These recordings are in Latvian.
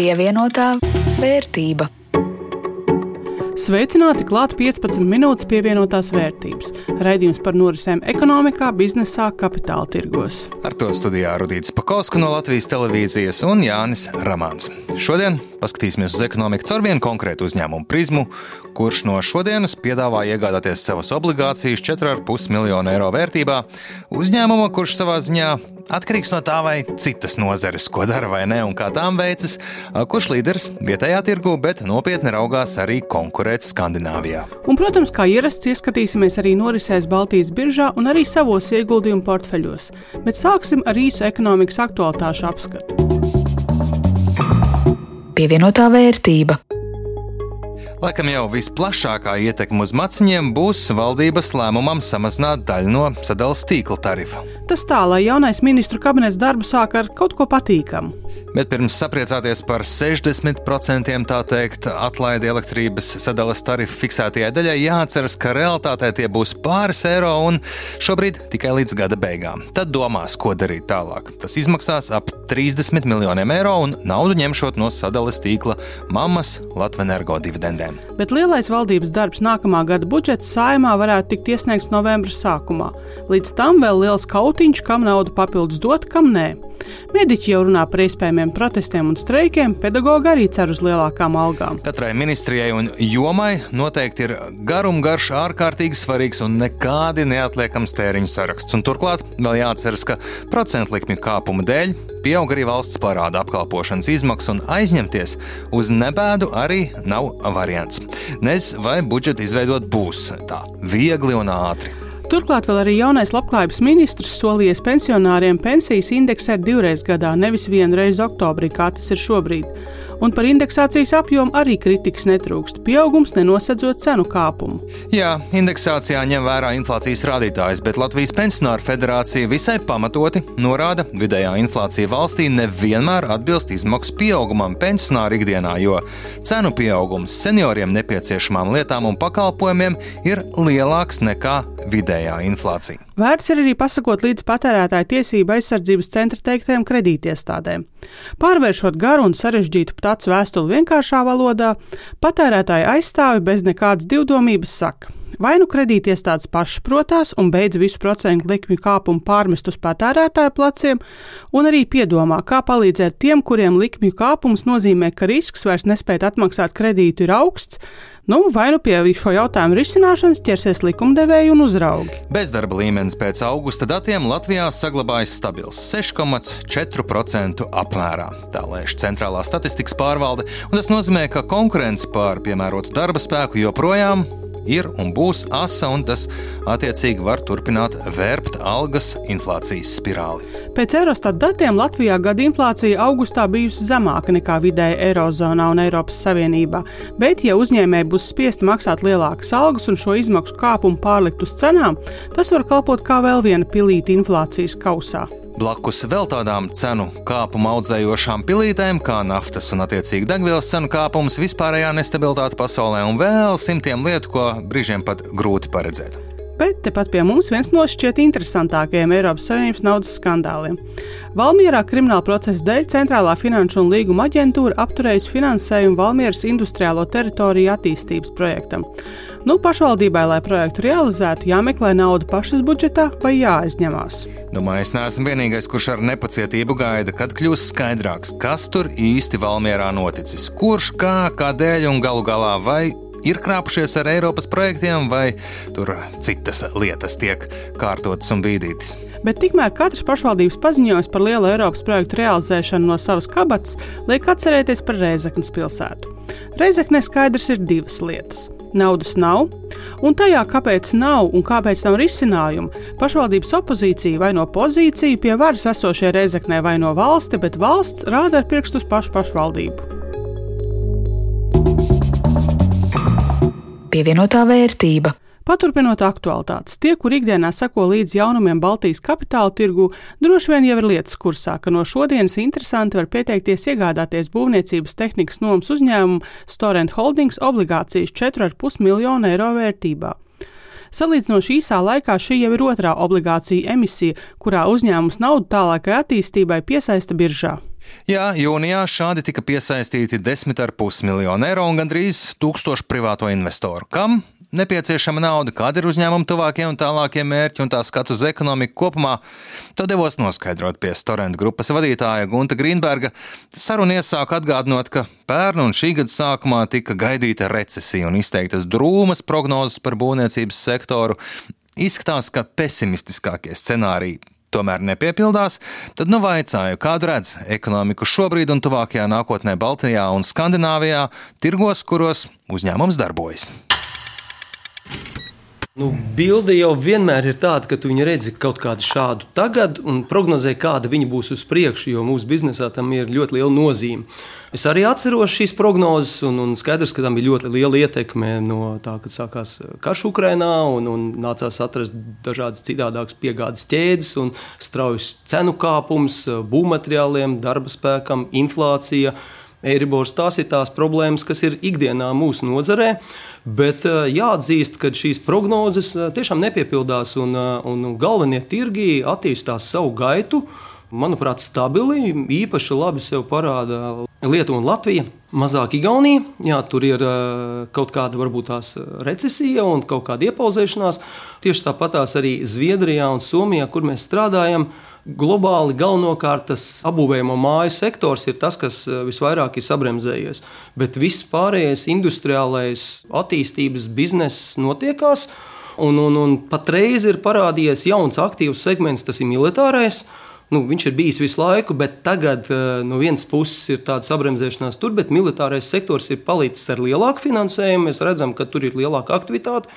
Pievienotā vērtība. Sveicināti klāt 15 minūtes pievienotās vērtības. Raidījums par norisēm ekonomikā, biznesā, kapitāla tirgos. Ar to studijā Rudīts Pakauska no Latvijas televīzijas un Jānis Ramāns. Šodien paskatīsimies uz ekonomiku caur vienu konkrētu uzņēmumu prizmu, kurš no šodienas piedāvā iegādāties savas obligācijas 4,5 miljonu eiro vērtībā. Uzņēmuma, kurš savā ziņā atkarīgs no tā, vai citas nozares, ko dara vai ne, un kā tām veicas, kurš līderis vietējā tirgu, bet nopietni raugās arī konkurēt Skandināvijā. Un, protams, kā ierasts, ieskatīsimies arī norisēs Baltijas biržā un arī savos ieguldījumu portfeļos. Bet sāksim ar īsu ekonomikas aktualitāšu apskatu. Pievienotā vērtība. Laikam jau visplašākā ietekme uz maciņiem būs valdības lēmumam samazināt daļu no sadales tīkla tarifa. Tas tā, lai jaunais ministru kabinets darbu sāk ar kaut ko patīkamu. Bet pirms sapriecāties par 60% tā teikt atlaidi elektrības sadales tarifu fiksētajai daļai, jāatceras, ka realtātē tie būs pāris eiro un šobrīd tikai līdz gada beigām. Tad domās, ko darīt tālāk. Tas izmaksās ap 30 miljoniem eiro un naudu ņemšot no sadales tīkla mammas Latvenergo dividendēm. Bet lielais valdības darbs nākamā gada budžeta saimā varētu tikt iesniegts novembra sākumā. Līdz tam vēl liels kaut Mārtiņš, kam naudu papildus dot, kam nē. Mediķi jau runā par iespējamiem protestiem un streikiem, pedagogi arī cer uz lielākām algām. Katrai ministrijai un jomai noteikti ir garumgarš, ārkārtīgi svarīgs un nekādi neatliekams tēriņu saraksts. Un turklāt vēl jāatceras, ka procentu likmju kāpuma dēļ pieaug arī valsts parāda apkalpošanas izmaksas, un aizņemties uz nebēdu arī nav variants. Nez vai budžetu izveidot būs tā viegli un ātri. Turklāt vēl arī jaunais labklājības ministrs solījies pensionāriem pensijas indeksēt divreiz gadā, nevis vienu reizi oktobrī, kā tas ir šobrīd. Un par indeksācijas apjomu arī kritikas netrūkst. Pieaugums nenosedzot cenu kāpumu. Jā, indeksācijā ņem vērā inflācijas rādītājs, bet Latvijas pensionāru federācija visai pamatoti norāda, vidējā inflācija valstī nevienmēr atbilst izmaksu pieaugumam pensionāru ikdienā, jo cenu pieaugums senioriem nepieciešamām lietām un pakalpojumiem ir lielāks nekā vidējā inflācija. Vērts ir arī pasakot līdz patērētāju tiesību aizsardzības centra teiktajiem kredītiestādēm. Pārvēršot garu un sarežģītu ptacu vēstuli vienkāršā valodā, patērētāju aizstāvi bez nekādas divdomības saka. Vai nu kredītiestādes pašas protās un beidz visu procentu likmju kāpumu pārmest uz patērētāju pleciem, un arī piedomā, kā palīdzēt tiem, kuriem likmju kāpums nozīmē, ka risks vairs nespēt atmaksāt kredītu ir augsts, Nu, vai nu pie šo jautājumu risināšanas ķersies likumdevēji un uzraugi? Bezdarba līmenis pēc augusta datiem Latvijā saglabājas stabils - 6,4% apmērā. Tā lēš centrālā statistikas pārvalde, un tas nozīmē, ka konkurence pār piemērotu darba spēku joprojām ir un būs asa, un tas attiecīgi var turpināt vērpt algas inflācijas spirāli. Pēc Eurostat datiem Latvijā gada inflācija augustā bijusi zemāka nekā vidēji Eirozonā un Eiropas Savienībā, bet, ja uzņēmēji būs spiesti maksāt lielākas algas un šo izmaksu kāpumu pārlikt uz cenām, tas var kalpot kā vēl viena pilīta inflācijas kausā. Blakus vēl tādām cenu kāpuma audzējošām pilītēm, kā naftas un attiecīgi degvielas cenu kāpums, vispārējā nestabilitāte pasaulē un vēl simtiem lietu, ko brīžiem pat grūti paredzēt. Bet tepat pie mums viens no šķiet interesantākajiem Eiropas Savienības naudas skandāliem. Valmierā krimināla procesa dēļ Centrālā finanšu un līguma aģentūra apturējusi finansējumu Valmieras industriālo teritoriju attīstības projektam. Nu, pašvaldībai, lai projektu realizētu, jāmeklē nauda pašas budžetā vai jāaizņemās. Domāju, es neesmu vienīgais, kurš ar nepacietību gaida, kad kļūs skaidrāks, kas tur īsti Valmierā noticis, kurš kā, kādēļ un galu galā vai ir krāpušies ar Eiropas projektiem, vai tur citas lietas tiek kārtotas un bīdītas. Bet tikmēr katrs pašvaldības paziņojums par lielu Eiropas projektu realizēšanu no savas kabatas liek atcerēties par Reizeknas pilsētu. Reizeknē skaidrs ir divas lietas. Naudas nav, un tajā, kāpēc nav un kāpēc nav risinājumu, pašvaldības opozīcija vai no pozīciju pie varas esošie Reizeknē vai no valsti, bet valsts rāda ar pirkstu uz pašu pašvaldību. Pievienotā vērtība. Paturpinot aktualitātes, tie, kur ikdienā seko līdz jaunumiem Baltijas kapitāla tirgu, droši vien jau ir lietas kursā, ka no šodienas interesanti var pieteikties iegādāties būvniecības tehnikas nomas uzņēmumu Storent Holdings obligācijas 4,5 miljonu eiro vērtībā. Salīdzinoši īsā laikā šī jau ir otrā obligācija emisija, kurā uzņēmums naudu tālākai attīstībai piesaista biržā. Jā, jūnijā šādi tika piesaistīti 10,5 miljoni eiro un gandrīz tūkstoši privāto investoru. Kam nepieciešama nauda, kāda ir uzņēmuma tuvākie un tālākie mērķi un tā skats uz ekonomiku kopumā, to devos noskaidrot pie Storenta grupas vadītāja Gunta Grīnberga. Saruna iesāka atgādinot, ka pērn un šī gada sākumā tika gaidīta recesija un izteiktas drūmas prognozes par būvniecības sektoru. Izskatās, ka pesimistiskākie scenāriji tomēr nepiepildās, tad nu vaicāju, kādu redz ekonomiku šobrīd un tuvākajā nākotnē Baltijā un Skandināvijā, tirgos, kuros uzņēmums darbojas. Nu, bilde jau vienmēr ir tāda, ka tu redzi kaut kādu šādu tagad un prognozē, kāda viņa būs uz priekšu, jo mūsu biznesā tam ir ļoti liela nozīme. Es arī atceros šīs prognozes, un, un skaidrs, ka tam bija ļoti liela ietekme no tā, kad sākās karš Ukrajinā, un, un nācās atrast dažādas citādākas piegādes ķēdes, un straujas cenu kāpums, būvmateriāliem, darba spēkam, inflācija. Eiribors tās ir tās problēmas, kas ir ikdienā mūsu nozarē, bet eh, jāatzīst, ka šīs prognozes eh, tiešām nepiepildās un, eh, un galvenie tirgi attīstās savu gaitu. Manuprāt, stabili, īpaši labi sev parāda Lietuva un Latvija. Mazāk Igaunija, jā, tur ir kaut kāda varbūt tās recesija un kaut kāda iepauzēšanās. Tieši tāpatās arī Zviedrijā un Somijā, kur mēs strādājam, Globāli galvenokārt tas apbūvējamo māju sektors ir tas, kas eh, visvairāk ir sabremzējies. Bet viss pārējais industriālais attīstības bizness notiekās. Un, un, un patreiz ir parādījies jauns aktīvs segments, tas ir militārais. Nu, viņš ir bijis visu laiku, bet tagad eh, no vienas puses ir tāda sabremzēšanās tur, bet militārais sektors ir palicis ar lielāku finansējumu. Mēs redzam, ka tur ir lielāka aktivitāte.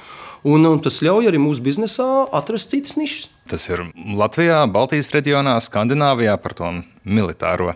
Un, un tas ļauj arī mūsu biznesā atrast citas nišas. Tas ir Latvijā, Baltijas reģionā, Skandināvijā par to militāro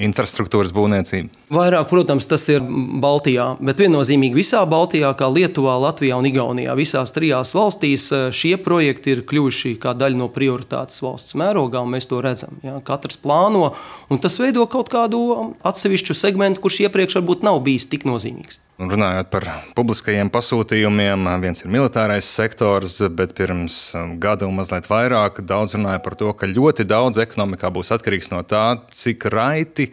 infrastruktūras būvniecību. Vairāk, protams, tas ir Baltijā, bet viennozīmīgi visā Baltijā, kā Lietuvā, Latvijā un Igaunijā. Visās trijās valstīs eh, šie projekti ir kļuvuši kā daļa no prioritātes valsts mērogā, un mēs to redzam. Ja? Katrs plāno, un tas veido kaut kādu atsevišķu segmentu, kurš iepriekš varbūt nav bijis tik nozīmīgs. Runājot par publiskajiem pasūtījumiem, viens ir militārais sektors, bet pirms gada un mazliet vairāk daudz runāja par to, ka ļoti daudz ekonomikā būs atkarīgs no tā, cik raiti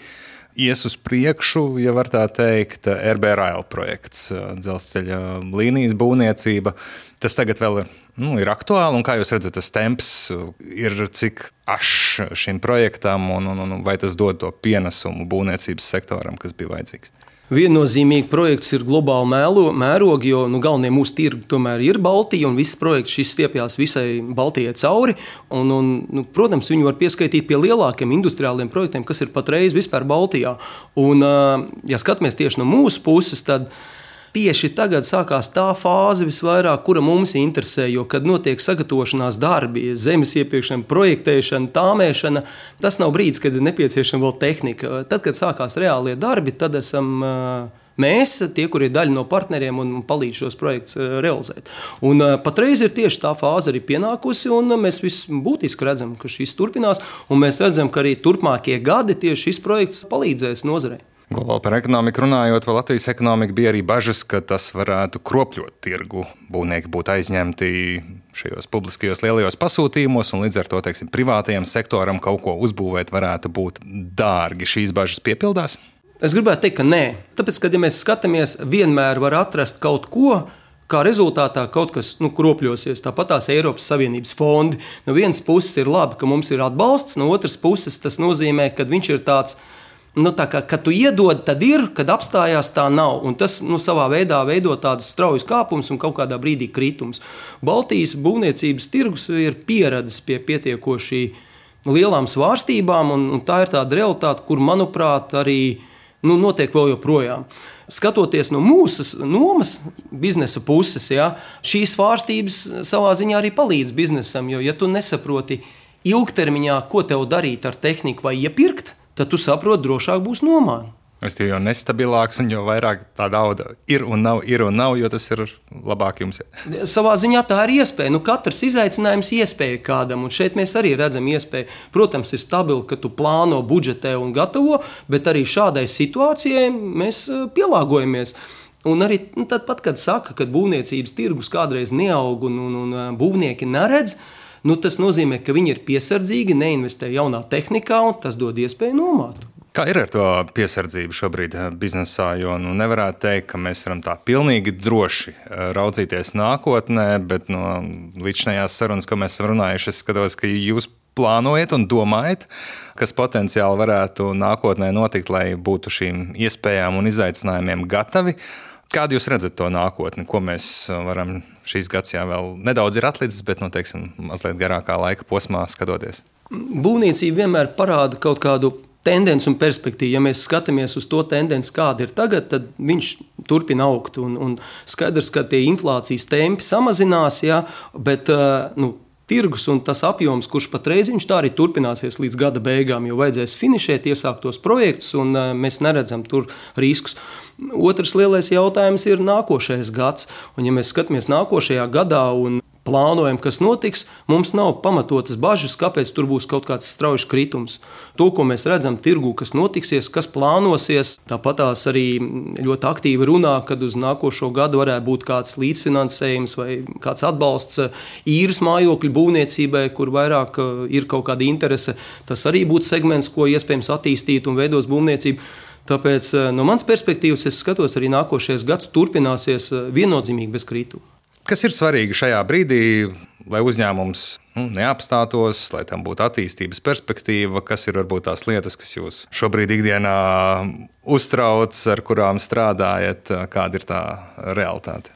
ies uz priekšu, ja var tā teikt, RB Rail projekts, dzelzceļa līnijas būvniecība. Tas tagad vēl ir, nu, ir aktuāli, un kā jūs redzat, tas temps ir cik ašs šim projektam, un, un, un vai tas dod to pienesumu būvniecības sektoram, kas bija vajadzīgs? Viennozīmīgi projekts ir globāli mēlo, mērogi, jo nu, galvenie mūsu tirgi tomēr ir Baltija, un viss projekts šis stiepjas visai Baltijai cauri. Un, un, nu, protams, viņi var pieskaitīt pie lielākiem industriāliem projektiem, kas ir patreiz vispār Baltijā. Un, ja skatāmies tieši no mūsu puses, tad tieši tagad sākās tā fāze, visvairāk, kura mums interesē. Jo, kad notiek sagatavošanās darbi, zemes iepirkšana, projektēšana, tāmēšana, tas nav brīdis, kad ir nepieciešama vēl tehnika. Tad, kad sākās reālie darbi, tad esam. Mēs, tie, kur ir daļa no partneriem un palīdz šos projektus realizēt. Un, uh, patreiz ir tieši tā fāze arī pienākusi, un mēs visbūtiski redzam, ka šis turpinās. Mēs redzam, ka arī turpmākie gadi tieši šis projekts palīdzēs nozarei. Globāli par ekonomiku runājot, vēl Latvijas ekonomika bija arī bažas, ka tas varētu kropļot tirgu. Būvnieki būtu aizņemti šajos publiskajos lielajos pasūtījumos, un līdz ar to teiksim, privātajam sektoram kaut ko uzbūvēt varētu būt dārgi. Šīs bažas piepildās? Es gribētu teikt, ka nē. Tāpēc, kad ja mēs skatāmies, vienmēr var atrast kaut ko, Kā rezultātā kaut kas nu, kropļosies. Tāpat tās Eiropas Savienības fondi. No vienas puses ir labi, ka mums ir atbalsts, no otras puses tas nozīmē, ka viņš ir tāds nu, kā, kad tu iedod, tad ir, kad apstājās, tā nav. Un tas nu, savā veidā veido tādus straujas kāpumus un kaut kādā brīdī kritums. Baltijas būvniecības tirgus ir pieradis pie pietiekoši lielām svārstībām, un, un tā ir tāda realitāte, kur, manuprāt, arī nu, notiek vēl joprojām. Skatoties no mūsu nomas biznesa puses, ja, šīs svārstības savā ziņā arī palīdz biznesam. Jo, ja tu nesaproti ilgtermiņā, ko tev darīt ar tehniku vai iepirkt, tad tu saproti, drošāk būs nomāni. Es tev jau nestabilāks, un jo vairāk tā nauda ir un nav, ir un nav, jo tas ir labāk jums. Savā ziņā tā ir iespēja. Nu, katrs izaicinājums ir iespēja kādam, un šeit mēs arī redzam iespēju. Protams, ir stabili, ka tu plāno, budžetē un gatavo, bet arī šādai situācijai mēs eh, pielāgojamies. Un arī nu, tad, pat, kad saka, ka būvniecības tirgus kādreiz neaug un, un, un eh, būvnieki neredz, nu, tas nozīmē, ka viņi ir piesardzīgi, neinvestē jaunā tehnikā, un tas dod iespēju nomāt. Kā ir ar to piesardzību šobrīd eh, biznesā? Jo nu, nevarētu teikt, ka mēs varam tā pilnīgi droši eh, raudzīties nākotnē, bet no līdzinājās sarunas, ko mēs esam runājuši, es skatos, ka jūs plānojat un domājat, kas potenciāli varētu nākotnē notikt, lai būtu šīm iespējām un izaicinājumiem gatavi. Kādu jūs redzat to nākotni, ko mēs eh, varam šīs gads jau vēl nedaudz ir atlicis, bet nu, teiksim, mazliet garākā laika posmā skatoties? Būvniecība vienmēr parāda kaut kādu tendence un perspektīva. Ja mēs skatāmies uz to tendenci, kāda ir tagad, tad viņš turpina augt. Un, un skaidrs, ka tie inflācijas tempi samazinās, ja, bet nu, tirgus un tas apjoms, kurš patreiz viņš tā arī turpināsies līdz gada beigām, jo vajadzēs finišēt iesāktos projektus, un mēs neredzam tur riskus. Otrs lielais jautājums ir nākošais gads. Un, ja mēs skatāmies nākošajā gadā un plānojam, kas notiks, mums nav pamatotas bažas, kāpēc tur būs kaut kāds strauji kritums. To, ko mēs redzam tirgu, kas notiksies, kas plānosies, tāpat tās arī ļoti aktīvi runā, kad uz nākošo gadu varētu būt kāds līdzfinansējums vai kāds atbalsts īres mājokļu būvniecībai, kur vairāk uh, ir kaut kāda interese. Tas arī būtu segments, ko iespējams attīstīt un veidos būvniecību. Tāpēc uh, no manas perspektīvas es skatos, arī nākošais gads turpināsies uh, viennozīmīgi bez krituma. Kas ir svarīgi šajā brīdī, lai uzņēmums nu, neapstātos, lai tam būtu attīstības perspektīva? Kas ir varbūt tās lietas, kas jūs šobrīd ikdienā uztrauc, ar kurām strādājat? Kāda ir tā realitāte?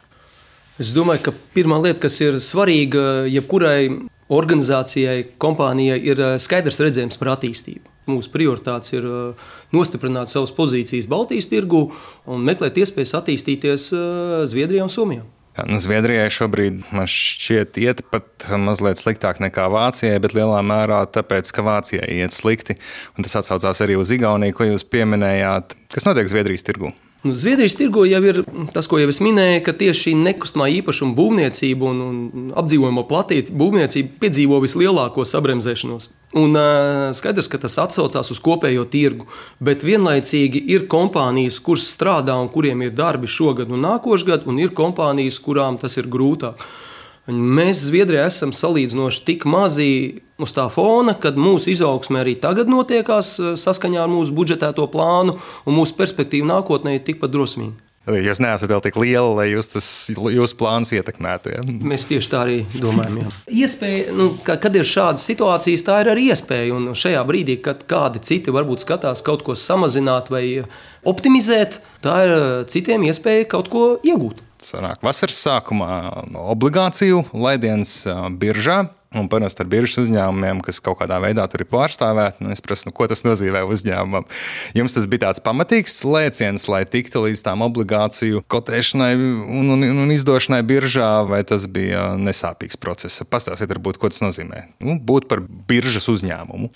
Es domāju, ka pirmā lieta, kas ir svarīga jebkurai organizācijai, kompānijai, ir eh, skaidrs redzējums par attīstību. Mūsu prioritāte ir eh, nostiprināt savas pozīcijas Baltijas tirgu un meklēt iespējas attīstīties eh, Zviedrijā un Somijā. Nu, Zviedrijai šobrīd šķiet, iet pat mazliet sliktāk nekā Vācijai, bet lielā mērā tāpēc, ka Vācijai iet slikti. Un tas atsaucās arī uz Igauniju, ko jūs pieminējāt. Kas notiek Zviedrijas tirgū? Nu, Zviedrijas tirgo jau ir tas, ko jau es minēju, ka tieši šī nekustamā īpašuma būvniecība un, un apdzīvojamo platību būvniecība piedzīvo vislielāko sabremzēšanos. Un, uh, skaidrs, ka tas atsaucās uz kopējo tirgu, bet vienlaicīgi ir kompānijas, kuras strādā un kuriem ir darbi šogad un nākošgad, un ir kompānijas, kurām tas ir grūtāk. Mēs Zviedrijā esam salīdzinoši tik mazi uz tā fona, kad mūsu izaugsme arī tagad notiekās eh, saskaņā ar mūsu budžetēto plānu, un mūsu perspektīva nākotnē ir tikpat drosmīga. Jūs neesat vēl tik liela, lai jūs tas jūsu plāns ietekmētu. Ja? Mēs tieši tā arī domājam. Jā. Iespēja, nu, kad ir šādas situācijas, tā ir arī iespēja. Un šajā brīdī, kad kādi citi varbūt skatās kaut ko samazināt vai optimizēt, tā ir eh, citiem iespēja kaut ko iegūt sanāk vasaras sākumā obligāciju laidiens biržā. Un parasti ar biržas uzņēmumiem, kas kaut kādā veidā tur ir pārstāvēti, nu, es prasu, nu, ko tas nozīmē uzņēmumam. Jums tas bija tāds pamatīgs lēciens, lai tiktu līdz tām obligāciju kotēšanai un, un, un izdošanai biržā, vai tas bija nesāpīgs process? Pastāstiet, varbūt, ko tas nozīmē. Nu, būt par biržas uzņēmumu.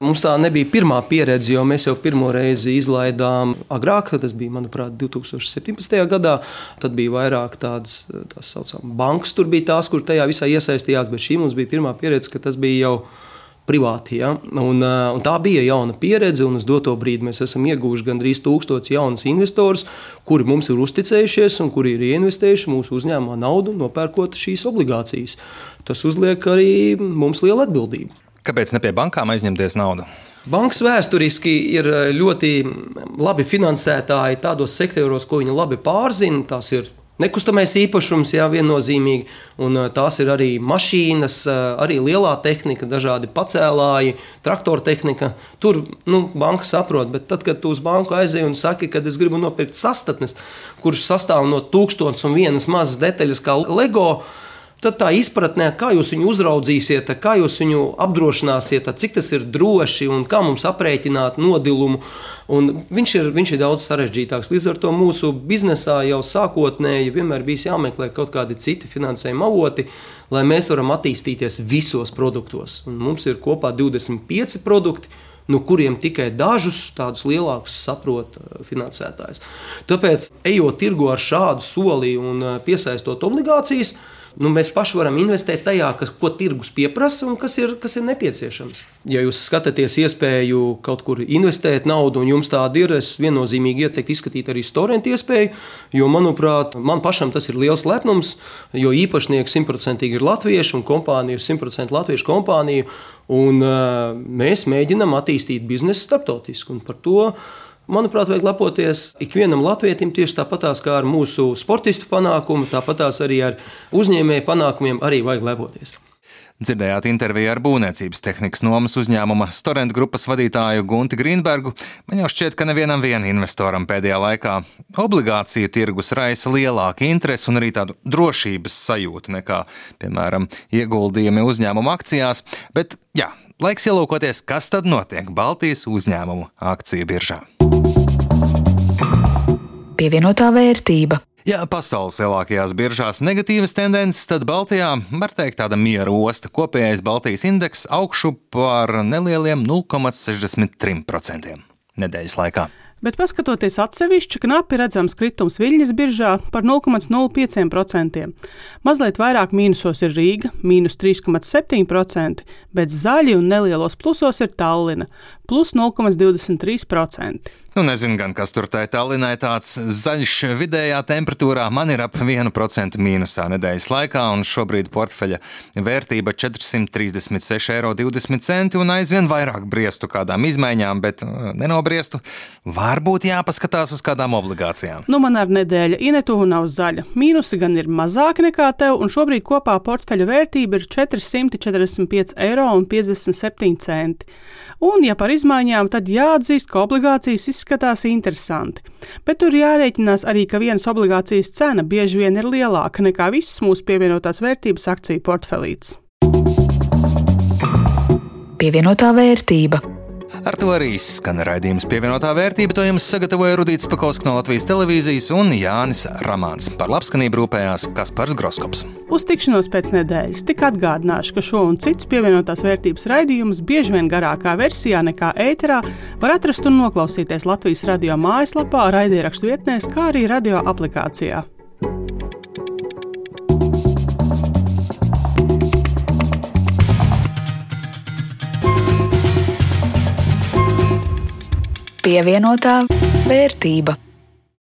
Mums tā nebija pirmā pieredze, jo mēs jau pirmo reizi izlaidām agrāk, tas bija, manuprāt, 2017. gadā. Tad bija vairāk tādas, tā saucamas bankas, tur bija tās, kur tajā visā iesaistījās, bet šī mums bija pirmā pieredze, ka tas bija jau privāti. Ja? Un, un tā bija jauna pieredze, un uz doto brīdi mēs esam ieguvuši gandrīz tūkstotis jaunus investorus, kuri mums ir uzticējušies un kuri ir ieinvestējuši mūsu uzņēmumā naudu, nopērkot šīs obligācijas. Tas uzliek arī mums lielu atbildību. Kāpēc ne pie bankām aizņemties naudu? Bankas vēsturiski ir eh, ļoti labi finansētāji tādos sektoros, ko viņi labi pārzina. Tās ir nekustamais īpašums, jā, viennozīmīgi, un eh, tās ir arī mašīnas, eh, arī lielā tehnika, dažādi pacēlāji, traktora tehnika. Tur nu, banka saprot, bet tad, kad tu uz banku aizej un saki, ka es gribu nopirkt sastatnes, kurš sastāv no tūkstošiem un vienas mazas detaļas, kā LEGO Tad tā izpratnē, kā jūs viņu uzraudzīsiet, kā jūs viņu apdrošināsiet, cik tas ir droši un kā mums aprēķināt nodilumu. Un viņš, ir, viņš ir daudz sarežģītāks. Līdz ar to mūsu biznesā jau sākotnēji vienmēr bija jāmeklē kaut kādi citi finansējuma avoti, lai mēs varam attīstīties visos produktos. Un mums ir kopā 25 produkti no kuriem tikai dažus tādus lielākus saprot uh, finansētājs. Tāpēc, ejot tirgo ar šādu soli un uh, piesaistot obligācijas, nu, mēs paši varam investēt tajā, kas, ko tirgus pieprasa un kas ir, kas ir nepieciešams. Ja jūs skatāties iespēju kaut kur investēt naudu, un jums tāda ir, es viennozīmīgi ieteiktu izskatīt arī storentu iespēju, jo, manuprāt, man pašam tas ir liels lepnums, jo īpašnieks simtprocentīgi ir latvieši un kompānija ir simtprocentīgi latviešu kompānija, un uh, mēs mēģinam attīstīt biznesu starptautiski, un par to Manuprāt, vajag lepoties ikvienam latvietim tieši tāpatās kā ar mūsu sportistu panākumu, tāpatās arī ar uzņēmēju panākumiem arī vajag lepoties. Dzirdējāt interviju ar būvniecības tehnikas nomas uzņēmuma Storent grupas vadītāju Gunti Grīnbergu. Man jau šķiet, ka nevienam investoram pēdējā laikā obligāciju tirgus raisa lielāka interese un arī tādu drošības sajūtu nekā, piemēram, ieguldījumi uzņēmuma akcijās. Bet, jā, laiks ielūkoties, kas tad notiek Baltijas uzņēmumu akciju biržā. Pievienotā vērtība. Ja pasaules lielākajās biržās negatīvas tendences, tad Baltijā var teikt tāda miera osta. Kopējais Baltijas indeks augšu par nelieliem 0,63% nedēļas laikā. Bet, paskatoties atsevišķi, knapi redzams kritums Viļņas biržā par 0,05%. Mazliet vairāk mīnusos ir Rīga, mīnus 3,7%, bet zaļi un nelielos plusos ir Tallina, plus 0,23%. Nu, nezinu, gan kas tur tā Tallinai tāds zaļš vidējā temperatūrā. Man ir ap 1% mīnusā nedēļas laikā, un šobrīd portfeļa vērtība 436,20 eiro un aizvien vairāk briestu kādām izmaiņām, bet uh, nenobriestu. Varbūt jāpaskatās uz kādām obligācijām. Nu, man ar nedēļu Inetuvu nav zaļa. Mīnusi gan ir mazāki nekā tev, un šobrīd kopā portfeļa vērtība ir 445,57 eiro. Un, ja par izmaiņām, tad jāatzīst, ka obligācijas izskatās interesanti. Bet tur jārēķinās arī, ka vienas obligācijas cena bieži vien ir lielāka nekā visas mūsu pievienotās vērtības akciju portfelītes. Pievienotā vērtība. Ar to arī skan raidījums pievienotā vērtība. To jums sagatavoja Rudīts Pakausks no Latvijas televīzijas un Jānis Ramāns. Par labskanību rūpējās Kaspars Groskops. Uz tikšanos pēc nedēļas tik atgādināšu, ka šo un citus pievienotās vērtības raidījumus bieži vien garākā versijā nekā ēterā var atrast un noklausīties Latvijas radio mājaslapā, raidierakstu vietnēs, kā arī radio aplikācijā. Pievienotā vērtība.